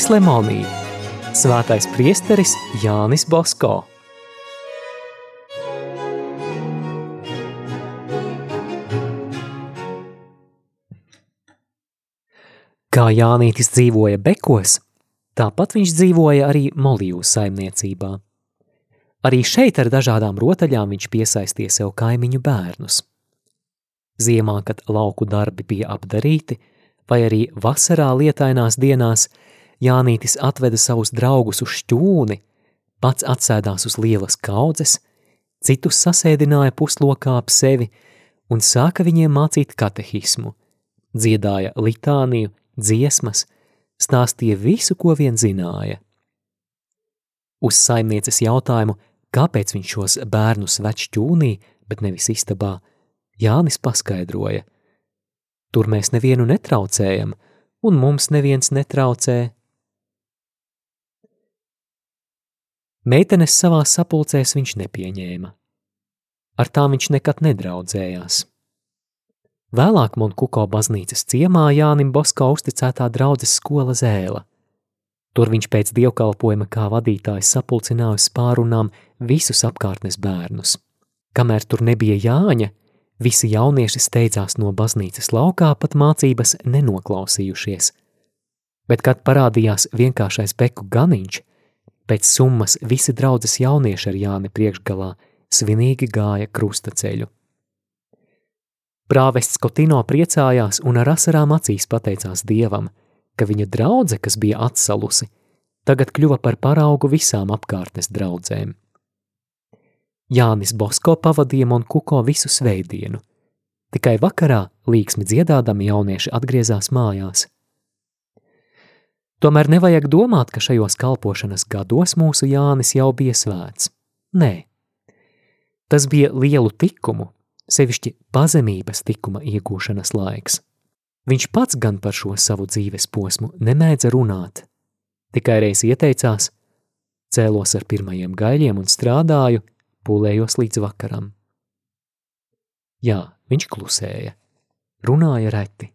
Jānis Lemonī, Svētais priesteris Jānis Bosko. Kā Jānītis dzīvoja Bekos, tāpat viņš dzīvoja arī Moliju saimniecībā. Arī šeit ar dažādām rotaļām viņš piesaistīja sev kaimiņu bērnus. Ziemā, kad lauku darbi bija apdarīti, vai arī vasarā lietainās dienās, Jānītis atveda savus draugus uz šķūni, pats atsēdās uz lielas kaudzes, citus sasēdināja puslokā ap sevi un sāka viņiem mācīt katehismu, dziedāja litāniju, dziesmas, stāstīja visu, ko vien zināja. Uz saimnieces jautājumu, kāpēc viņš šos bērnus več ķūnī, bet nevis istabā, Jānis paskaidroja. Tur mēs nevienu netraucējam, un mums neviens netraucē. Meitenes savā sapulcēs viņš nepieņēma. Ar tām viņš nekad nedraudzējās. Vēlāk Monkuko baznīcas ciemā Jānim Bosko uzticētā draudzes skola zēla. Tur viņš pēc dievkalpojuma kā vadītājs sapulcināja uz pārunām visus apkārtnes bērnus. Kamēr tur nebija Jāņa, visi jaunieši steidzās no baznīcas laukā, pat mācības nenoklausījušies. Bet, kad parādījās vienkāršais beku ganiņš, pēc summas visi draudzes jaunieši ar Jāni priekšgalā svinīgi gāja krusta ceļu. Prāvests Kotino priecājās un ar asarām acīs pateicās Dievam, ka viņa draudze, kas bija atsalusi, tagad kļuva par paraugu visām apkārtnes draudzēm. Jānis Bosko pavadīja Monkuko visu sveidienu. Tikai vakarā līksmi dziedādami jaunieši atgriezās mājās. Tomēr nevajag domāt, ka šajos kalpošanas gados mūsu Jānis jau bija svēts. Nē, tas bija lielu tikumu sevišķi pazemības tikuma iegūšanas laiks. Viņš pats gan par šo savu dzīves posmu nemēdza runāt, tikai reiz ieteicās, cēlos ar pirmajiem gaļiem un strādāju, pūlējos līdz vakaram. Jā, viņš klusēja, runāja reti.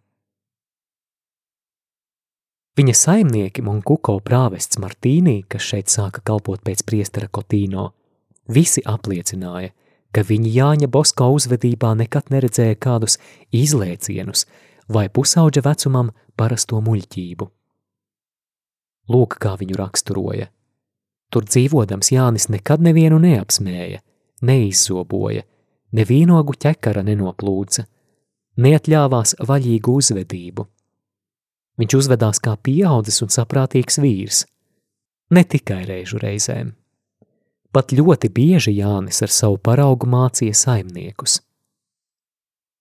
Viņa saimnieki Monkuko prāvests Martīnī, kas šeit sāka kalpot pēc priestera Kotīno, visi apliecināja – ka viņi Jāņa Bosko uzvedībā nekad neredzēja kādus izlēcienus vai pusauģa vecumam parasto muļķību. Lūk, kā viņu raksturoja. Tur dzīvodams Jānis nekad nevienu neapsmēja, neizzoboja, nevienogu ķekara nenoplūca, neatļāvās vaļīgu uzvedību. Viņš uzvedās kā pieaudzis un saprātīgs vīrs, ne tikai reižu reizēm. Pat ļoti bieži Jānis ar savu paraugu mācīja saimniekus.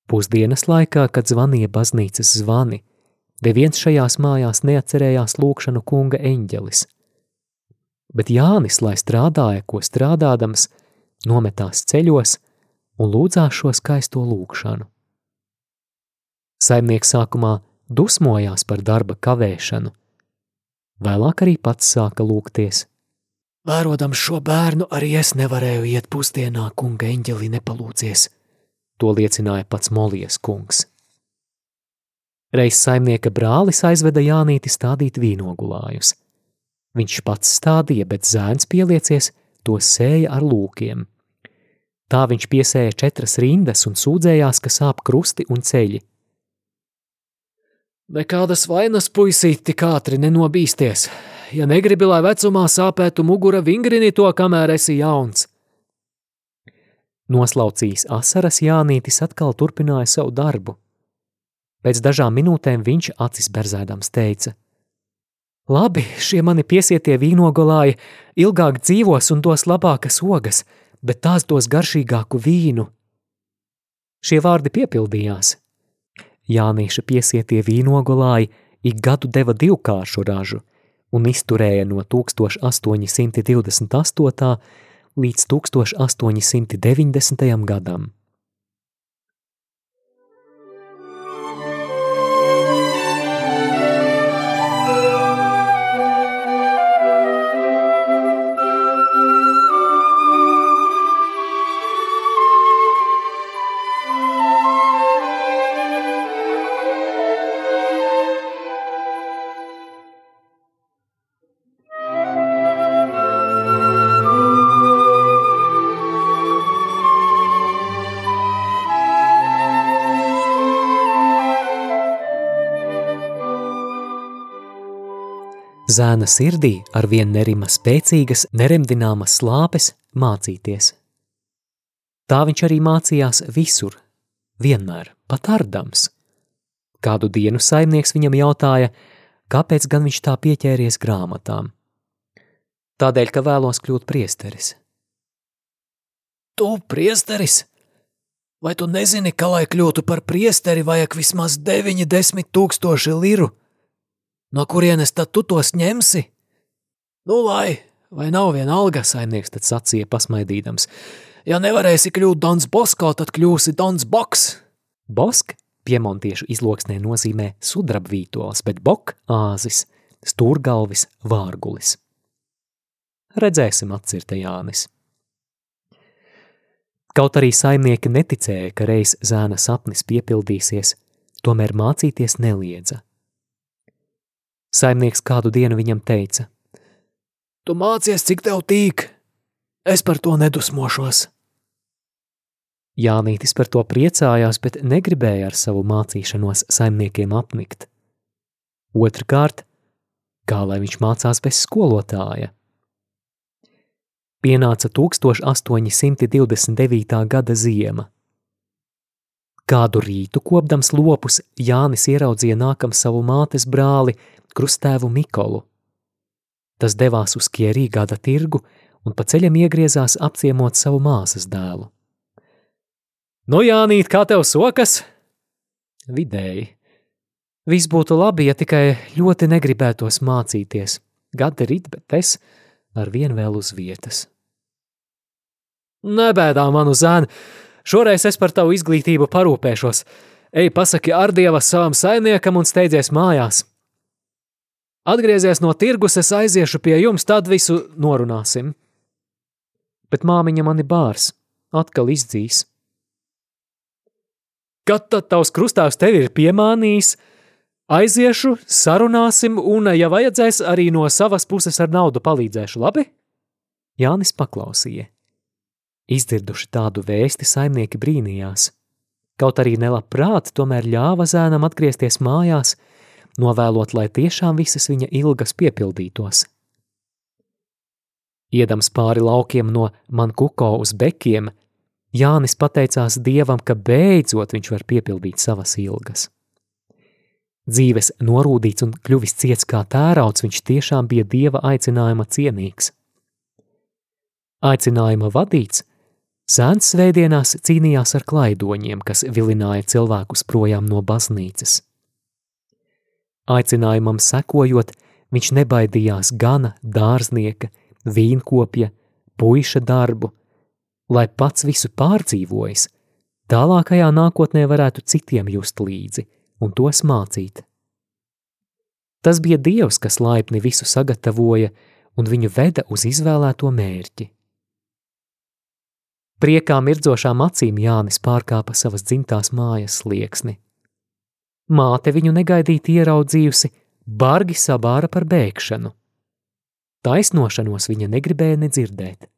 Pusdienas laikā, kad zvanīja baznīcas zvani, neviens šajās mājās neatcerējās lūkšanu kunga eņģelis. Bet Jānis, lai strādāja, ko strādādams, nometās ceļos un lūdzās šo skaisto lūkšanu. Saimnieks sākumā dusmojās par darba kavēšanu, vēlāk arī pats sāka lūgties – Vērodams šo bērnu, arī es nevarēju iet pusdienā, kunga eņģeli nepalūdzies. To liecināja pats Molijas kungs. Reiz saimnieka brālis aizveda Jānīti stādīt vīnogulājus. Viņš pats stādīja, bet zēns pieliecies, to sēja ar lūkiem. Tā viņš piesēja četras rindas un sūdzējās, ka sāp krusti un ceļi. Nekādas vainas puisīt tik ātri nenobīsties, ja negribi, lai vecumā sāpētu mugura, vingrini to, kamēr esi jauns. Noslaucījis asaras Jānītis atkal turpināja savu darbu. Pēc dažām minūtēm viņš acis berzēdams teica: Labi, šie mani piesietie vīnogolāji ilgāk dzīvos un dos labākas ogas, bet tās dos garšīgāku vīnu. Šie vārdi piepildījās. Jānīša piesietie vīnogolāji ik gadu deva divkāršu ražu – un izturēja no 1828. līdz 1890. gadam. Zēna sirdī ar vien nerima spēcīgas, neremdināmas slāpes mācīties. Tā viņš arī mācījās visur, vienmēr, pat ardams. Kādu dienu saimnieks viņam jautāja, kāpēc gan viņš tā pieķēries grāmatām. Tādēļ, ka vēlos kļūt priesteris. Tu priesteris? Vai tu nezini, ka, lai kļūtu par priesteri, vajag vismaz 90 tūkstoši liru? No kurienes tad tu tos ņemsi? Nu, lai, vai nav viena alga, saimnieks tad sacīja pasmaidīdams. Ja nevarēsi kļūt Dons Bosko, tad kļūsi Dons Boks. Bosk piemontiešu izloksnē nozīmē sudrabvītols, bet bok āzis, stūrgalvis vārgulis. Redzēsim, atcirta Jānis. Kaut arī saimnieki neticēja, ka reiz zēna sapnis piepildīsies, tomēr mācīties neliedza. Saimnieks kādu dienu viņam teica: Tu mācies, cik tev tīk, es par to nedusmošos. Jānītis par to priecājās, bet negribēja ar savu mācīšanos saimniekiem apnikt. Otrakārt, kā lai viņš mācās bez skolotāja. Pienāca 1829. gada ziema. Kādu rītu kopdams lopus Jānis ieraudzīja nākam savu mātes brāli, krustēvu Mikolu. Tas devās uz Kierī gada tirgu un pa ceļam iegriezās apciemot savu māsas dēlu. Nu, Jānīt, kā tev sokas? Vidēji. Viss būtu labi, ja tikai ļoti negribētos mācīties. Gadi rit, bet es ar vienu vēl uz vietas. Nebēdā manu zēnu, šoreiz es par tavu izglītību parūpēšos. Ej, pasaki ar dieva savam saimniekam un steidzies mājās. Atgriezies no tirgus, es aiziešu pie jums, tad visu norunāsim. Bet māmiņa mani bārs, atkal izdzīs. Kad tad tavs krustāvs tevi ir piemānījis, aiziešu, sarunāsim, un, ja vajadzēs, arī no savas puses ar naudu palīdzēšu, labi? Jānis paklausīja. Izdzirduši tādu vēsti, saimnieki brīnījās. Kaut arī nelabprāt, tomēr ļāva zēnam atgriezties mājās, novēlot, lai tiešām visas viņa ilgas piepildītos. Iedams pāri laukiem no Mankuko uz bekiem, Jānis pateicās Dievam, ka beidzot viņš var piepildīt savas ilgas. Dzīves norūdīts un kļuvis ciets kā tērauds, viņš tiešām bija Dieva aicinājuma cienīgs. Aicinājuma vadīts, Zēns svētdienās cīnījās ar klaidoņiem, kas vilināja cilvēkus projām no baznīcas. Aicinājumam sekojot, viņš nebaidījās gana, dārznieka, vīnkopja, puiša darbu – lai pats visu pārdzīvojis, tālākajā nākotnē varētu citiem just līdzi un tos mācīt. Tas bija Dievs, kas laipni visu sagatavoja un viņu veda uz izvēlēto mērķi. Priekā mirdzošām acīm Jānis pārkāpa savas dzimtās mājas slieksni. Māte viņu negaidīti ieraudzījusi, bargi sabāra par bēgšanu. Taisnošanos viņa negribēja nedzirdēt.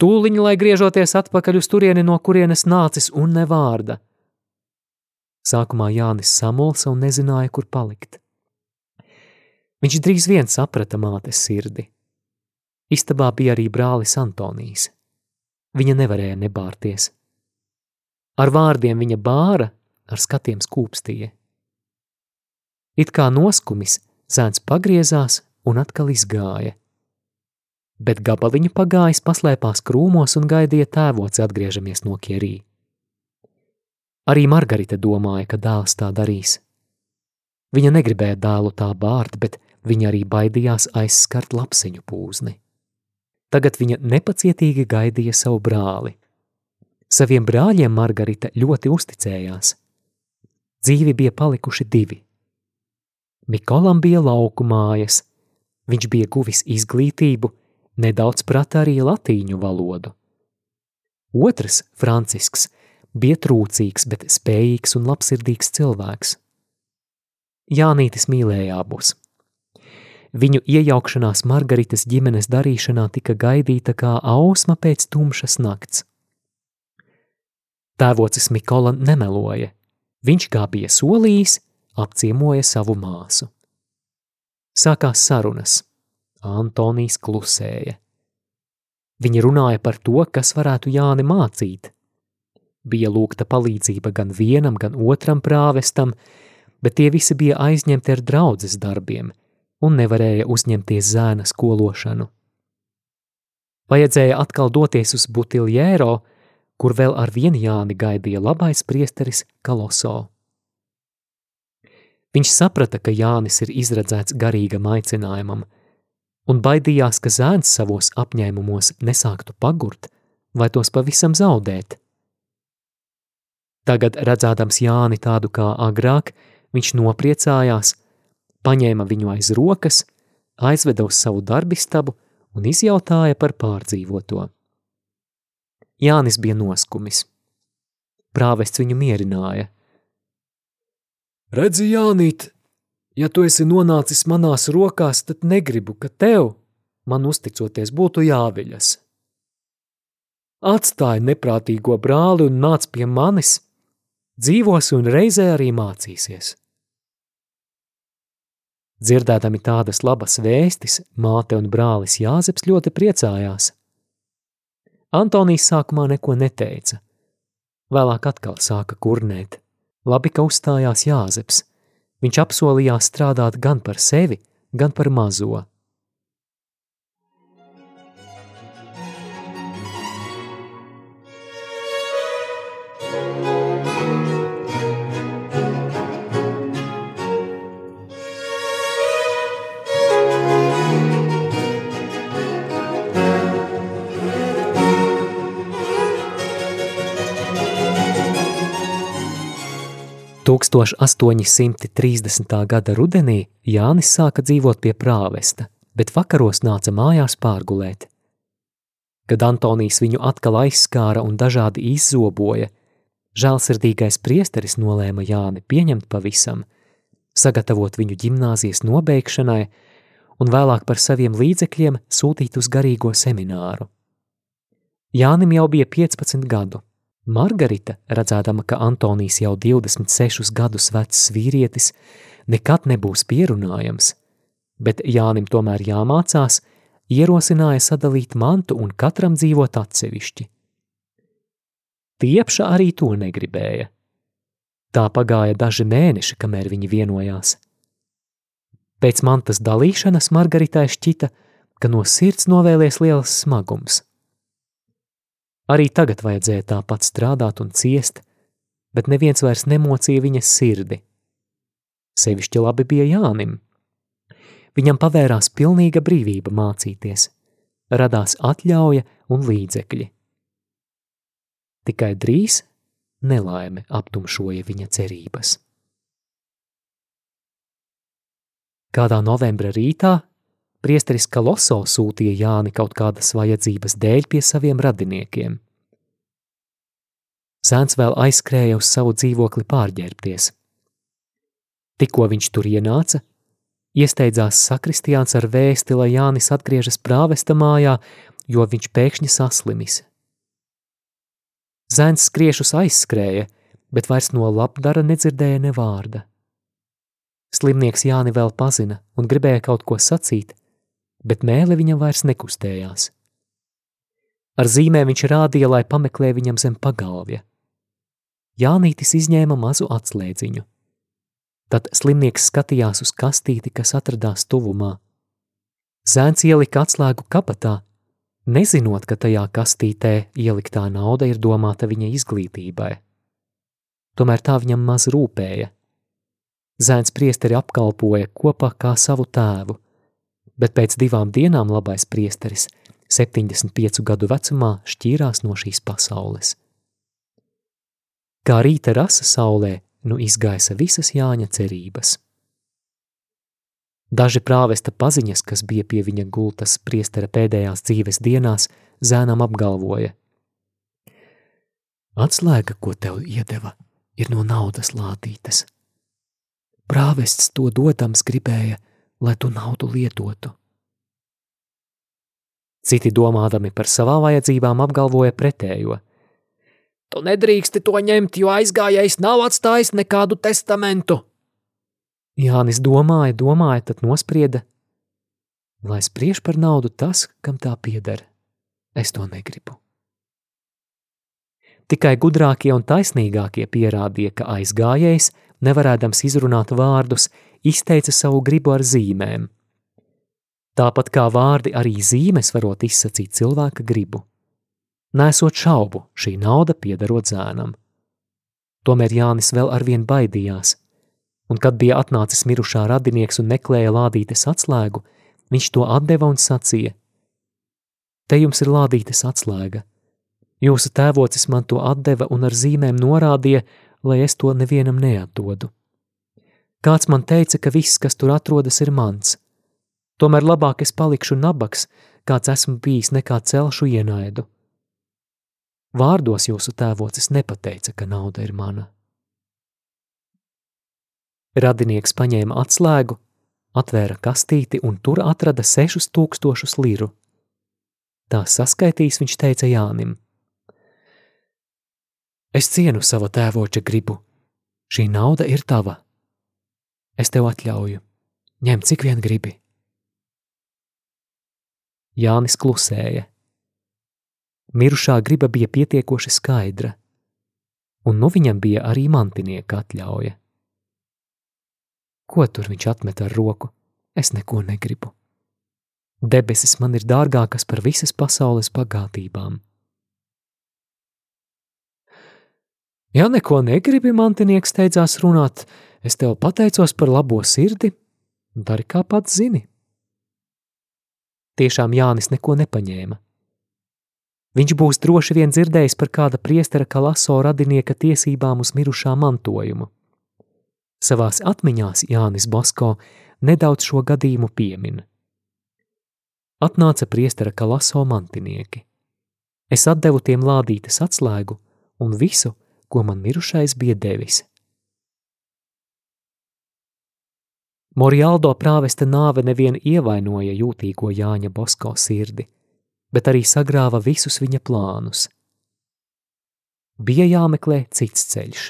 Tūliņ, lai griežoties atpakaļ uz turieni, no kurienes nācis un ne vārda. Sākumā Jānis samulsa un nezināja, kur palikt. Viņš drīz vien saprata mātes sirdi. Istabā bija arī brālis Antonijs. Viņa nevarēja nebārties. Ar vārdiem viņa bāra, ar skatiem skūpstīja. It kā noskumis, zēns pagriezās un atkal izgāja bet gabaliņu pagājis paslēpās krūmos un gaidīja tēvoci atgriežamies no Kierī. Arī Margarita domāja, ka dēls tā darīs. Viņa negribēja dēlu tā bārt, bet viņa arī baidījās aizskart lapsiņu pūzni. Tagad viņa nepacietīgi gaidīja savu brāli. Saviem brāļiem Margarita ļoti uzticējās. Dzīvi bija palikuši divi. Mikolam bija lauku mājas, viņš bija guvis izglītību, nedaudz prata arī latīņu valodu. Otrs, Francisks, bija trūcīgs, bet spējīgs un labsirdīgs cilvēks. Jānītis mīlēja abus. Viņu iejaukšanās Margaritas ģimenes darīšanā tika gaidīta kā ausma pēc tumšas nakts. Tēvocis Mikola nemeloja. Viņš, kā bija solījis, apciemoja savu māsu. Sākās sarunas. Antonijs klusēja. Viņi runāja par to, kas varētu Jāni mācīt. Bija lūgta palīdzība gan vienam, gan otram prāvestam, bet tie visi bija aizņemti ar draudzes darbiem un nevarēja uzņemties zēna skološanu. Vajadzēja atkal doties uz Butiljēro, kur vēl ar vienu Jāni gaidīja labais priesteris Kaloso. Viņš saprata, ka Jānis ir izredzēts garīgam aicinājumam, un baidījās, ka zēns savos apņēmumos nesāktu pagurt vai tos pavisam zaudēt. Tagad, redzēdams Jāni tādu kā agrāk, viņš nopriecājās, paņēma viņu aiz rokas, aizveda uz savu darbistabu un izjautāja par pārdzīvoto. Jānis bija noskumis. Prāvests viņu mierināja. Redzi, Jānīt, ja tu esi nonācis manās rokās, tad negribu, ka tev, man uzticoties, būtu jāviļas. Atstāj neprātīgo brāli un nāc pie manis, dzīvos un reizē arī mācīsies. Dzirdēdami tādas labas vēstis, māte un brālis Jāzeps ļoti priecājās. Antonijs sākumā neko neteica. Vēlāk atkal sāka kurnēt. Labi, ka uzstājās Jāzeps. Viņš apsolījās strādāt gan par sevi, gan par mazo. 1830. gada rudenī Jānis sāka dzīvot pie prāvesta, bet vakaros nāca mājās pārgulēt. Kad Antonijs viņu atkal aizskāra un dažādi izzoboja, žēlsirdīgais priesteris nolēma Jāni pieņemt pavisam, sagatavot viņu ģimnāzijas nobeigšanai un vēlāk par saviem līdzekļiem sūtīt uz garīgo semināru. Jānim jau bija 15 gadu, Margarita, redzēdama, ka Antonijs jau 26 gadus vecs vīrietis, nekad nebūs pierunājams, bet Jānim tomēr jāmācās, ierosināja sadalīt mantu un katram dzīvot atsevišķi. Tiepša arī to negribēja. Tā pagāja daži mēneši, kamēr viņi vienojās. Pēc mantas dalīšanas Margaritai šķita, ka no sirds novēlies liels smagums – Arī tagad vajadzēja tāpat strādāt un ciest, bet neviens vairs nemocīja viņas sirdi. Sevišķi labi bija Jānim. Viņam pavērās pilnīga brīvība mācīties, radās atļauja un līdzekļi. Tikai drīz nelaime aptumšoja viņa cerības. Kādā novembra rītā priesteris Kaloso sūtīja Jāni kaut kādas vajadzības dēļ pie saviem radiniekiem. Zēns vēl aizskrēja uz savu dzīvokli pārģērbties. Tikko viņš tur ienāca, iesteidzās sakristiāns ar vēsti, lai Jānis atgriežas prāvesta mājā, jo viņš pēkšņi saslimis. Zēns skriešus aizskrēja, bet vairs no labdara nedzirdēja ne vārda. Slimnieks Jāni vēl pazina un gribēja kaut ko sacīt, bet mēle viņam vairs nekustējās. Ar zīmēm viņš rādīja, lai pameklē viņam zem pagalvja. Jānītis izņēma mazu atslēdziņu. Tad slimnieks skatījās uz kastīti, kas atradās tuvumā. Zēns ielika atslēgu kabatā, nezinot, ka tajā kastītē ieliktā nauda ir domāta viņa izglītībai. Tomēr tā viņam maz rūpēja. Zēns priesteri apkalpoja kopā kā savu tēvu, bet pēc divām dienām labais priesteris 75 gadu vecumā šķīrās no šīs pasaules. Kā rīta rasa saulē, nu izgaisa visas Jāņa cerības. Daži prāvesta paziņas, kas bija pie viņa gultas priestera pēdējās dzīves dienās, zēnam apgalvoja. Atslēga, ko tev iedeva, ir no naudas lādītas. Prāvests to dotams gribēja, lai tu naudu lietotu. Citi domādami par savām vajadzībām apgalvoja pretējo. Tu nedrīksti to ņemt, jo aizgājējs nav atstājis nekādu testamentu. Jānis domāja, domāja, tad nosprieda, lai spriež par naudu tas, kam tā pieder. Es to negribu. Tikai gudrākie un taisnīgākie pierādīja, ka aizgājējs, nevarēdams izrunāt vārdus, izteica savu gribu ar zīmēm. Tāpat kā vārdi, arī zīmes varot izsacīt cilvēka gribu. Nesot šaubu, šī nauda piederot zēnam. Tomēr Jānis vēl arvien baidījās, un kad bija atnācis mirušā radinieks un meklēja lādītes atslēgu, viņš to atdeva un sacīja: Te jums ir lādītes atslēga. Jūsu tēvocis man to atdeva un ar zīmēm norādīja, lai es to nevienam neatdodu. Kāds man teica, ka viss, kas tur atrodas, ir mans. Tomēr labāk es palikšu nabaks, kāds esmu bijis, nekā celšu ienaidu. Vārdos jūsu tēvocis nepateica, ka nauda ir mana. Radinieks paņēma atslēgu, atvēra kastīti un tur atrada sešus tūkstošus liru. Tā saskaitījis viņš teica Jānim: Es cienu savu tēvoča gribu, šī nauda ir tava. Es tev atļauju, ņem cik vien gribi. Jānis klusēja. Mirušā griba bija pietiekoši skaidra, un nu viņam bija arī mantinieka atļauja. Ko tur viņš atmet ar roku? Es neko negribu. Debesis man ir dārgākas par visas pasaules bagātībām. Ja neko negribi, mantinieks steidzās runāt, es tev pateicos par labo sirdi, dari kā pats zini. Tiešām Jānis neko nepaņēma. Viņš būs droši vien dzirdējis par kāda priestera Kalaso radinieka tiesībām uz mirušā mantojumu. Savās atmiņās Jānis Basko nedaudz šo gadījumu piemin. Atnāca priestera Kalaso mantinieki. Es atdevu tiem lādītes atslēgu un visu, ko man mirušais bija devis. Morialdo prāvesta nāve nevien ievainoja jūtīgo Jāņa Bosko sirdi, bet arī sagrāva visus viņa plānus. Bija jāmeklē cits ceļš.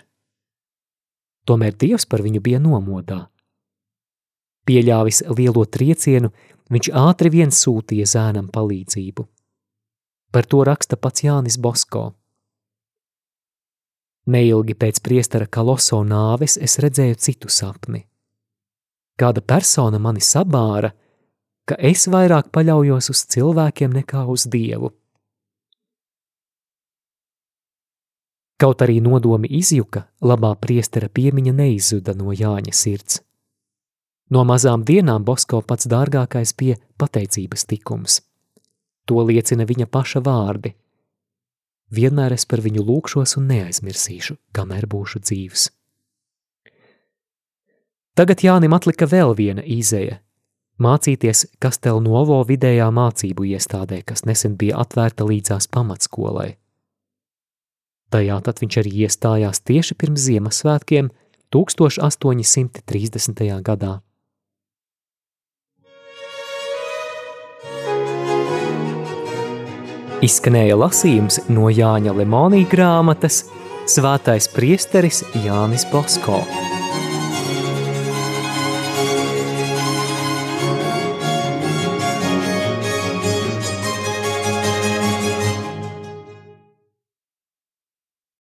Tomēr Dievs par viņu bija nomodā. Pieļāvis lielo triecienu, viņš ātri vien sūtīja zēnam palīdzību. Par to raksta pats Jānis Bosko. Neilgi pēc priestara Kaloso nāves es redzēju citu sapni. Kāda persona mani sabāra, ka es vairāk paļaujos uz cilvēkiem nekā uz Dievu. Kaut arī nodomi izjuka, labā priestera piemiņa neizzuda no Jāņa sirds. No mazām dienām Bosko pats dārgākais bija pateicības tikums. To liecina viņa paša vārdi. Vienmēr es par viņu lūkšos un neaizmirsīšu, kamēr būšu dzīves. Tagad Jānim atlika vēl viena izēja - mācīties Kastel Novo vidējā mācību iestādē, kas nesen bija atvērta līdzās pamatskolai. Tajā tad viņš arī iestājās tieši pirms Ziemassvētkiem 1830. gadā. Izskanēja lasījums no Jāņa Lemonija grāmatas Svētais priesteris Jānis Bosko.